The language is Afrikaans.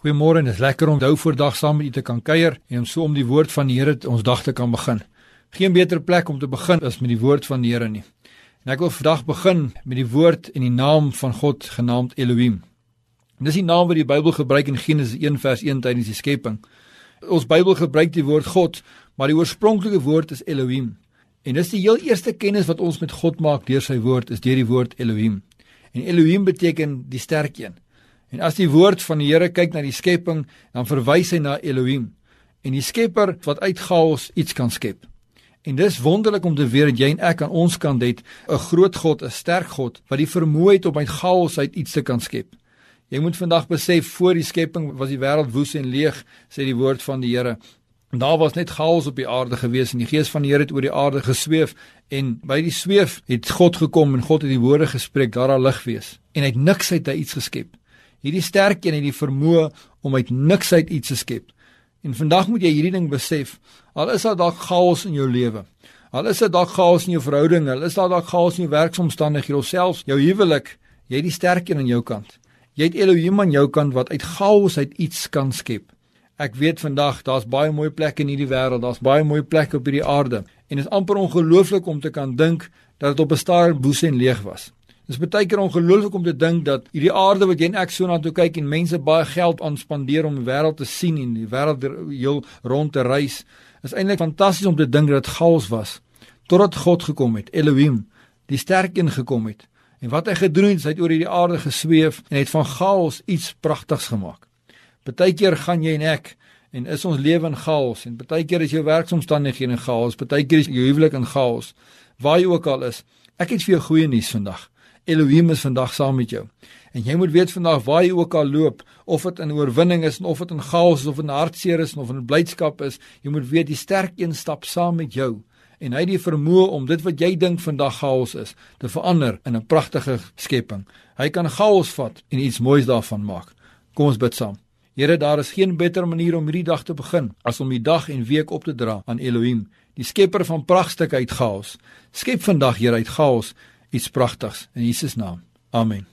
Goeiemôre, dit is lekker om nou voordag saam met u te kan kuier en om so om die woord van die Here ons dag te kan begin. Geen beter plek om te begin as met die woord van die Here nie. En ek wil vandag begin met die woord en die naam van God genaamd Elohim. En dis die naam wat die Bybel gebruik in Genesis 1 vers 1 tydens die skepping. Ons Bybel gebruik die woord God, maar die oorspronklike woord is Elohim. En dis die heel eerste kennis wat ons met God maak deur sy woord is deur die woord Elohim. En Elohim beteken die sterk een. En as die woord van die Here kyk na die skepping, dan verwys hy na Elohim en die Skepper wat uit chaos iets kan skep. En dis wonderlik om te weet dat jy en ek aan ons kant het 'n groot God, 'n sterk God wat die vermoë het om uit chaos uit iets te kan skep. Jy moet vandag besef voor die skepping was die wêreld woes en leeg, sê die woord van die Here. En daar was net chaos op die aarde gewees en die gees van die Here het oor die aarde gesweef en by die sweef het God gekom en God het die woorde gespreek, daar al lig wees. En uit niks uit hy iets geskep. Hierdie sterk een het die vermoë om uit niks uit iets te skep. En vandag moet jy hierdie ding besef. Al is daar dalk chaos in jou lewe. Al is daar dalk chaos in jou verhoudinge, al is daar dalk chaos in jou werksomstandighede, jouself, jou huwelik, jy het die sterk een aan jou kant. Jy het Elohim aan jou kant wat uit chaos uit iets kan skep. Ek weet vandag daar's baie mooi plekke in hierdie wêreld, daar's baie mooi plekke op hierdie aarde en dit is amper ongelooflik om te kan dink dat dit op 'n stadium woes en leeg was. Dis baie keer ongelooflik om te dink dat hierdie aarde wat jy en ek so na toe kyk en mense baie geld aanspandeer om die wêreld te sien en die wêreld heel rond te reis, is eintlik fantasties om te dink dat dit chaos was totdat God gekom het, Elohim, die sterk een gekom het. En wat hy gedoen het, hy het oor hierdie aarde gesweef en het van chaos iets pragtigs gemaak. Partykeer gaan jy en ek en is ons lewe in chaos en partykeer is jou werksomstandighede in chaos, partykeer is jou huwelik in chaos. Waar jy ook al is, ek het vir jou goeie nuus vandag. Elohim is vandag saam met jou. En jy moet weet vandag waar jy ook al loop, of dit in oorwinning is of dit in chaos of in hartseer is of in blydskap is, jy moet weet die sterk een stap saam met jou en hy het die vermoë om dit wat jy dink vandag chaos is, te verander in 'n pragtige skepping. Hy kan chaos vat en iets moois daarvan maak. Kom ons bid saam. Here, daar is geen beter manier om hierdie dag te begin as om die dag en week op te dra aan Elohim, die skepper van pragtigheid chaos. Skep vandag, Here, uit chaos iets pragtigs in Jesus naam. Amen.